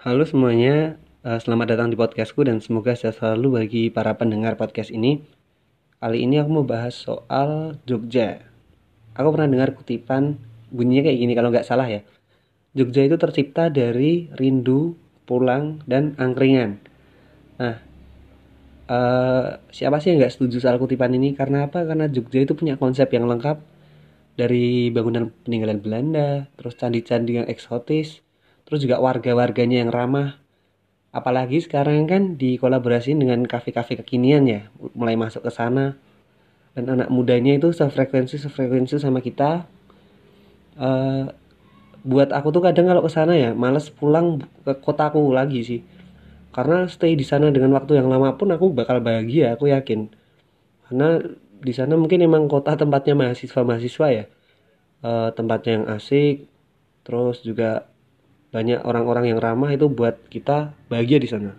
Halo semuanya, eh, selamat datang di podcastku dan semoga sehat selalu bagi para pendengar podcast ini. Kali ini aku mau bahas soal Jogja. Aku pernah dengar kutipan bunyinya kayak gini kalau nggak salah ya. Jogja itu tercipta dari rindu, pulang, dan angkringan. Nah, eh, siapa sih yang nggak setuju soal kutipan ini? Karena apa? Karena Jogja itu punya konsep yang lengkap dari bangunan peninggalan Belanda, terus candi-candi yang eksotis, terus juga warga-warganya yang ramah. Apalagi sekarang kan dikolaborasi dengan kafe-kafe kekinian ya. Mulai masuk ke sana. Dan anak mudanya itu sefrekuensi sefrekuensi sama kita. Uh, buat aku tuh kadang kalau ke sana ya males pulang ke kotaku lagi sih. Karena stay di sana dengan waktu yang lama pun aku bakal bahagia aku yakin. Karena di sana mungkin emang kota tempatnya mahasiswa mahasiswa ya. Uh, tempatnya yang asik. Terus juga banyak orang-orang yang ramah itu buat kita bahagia di sana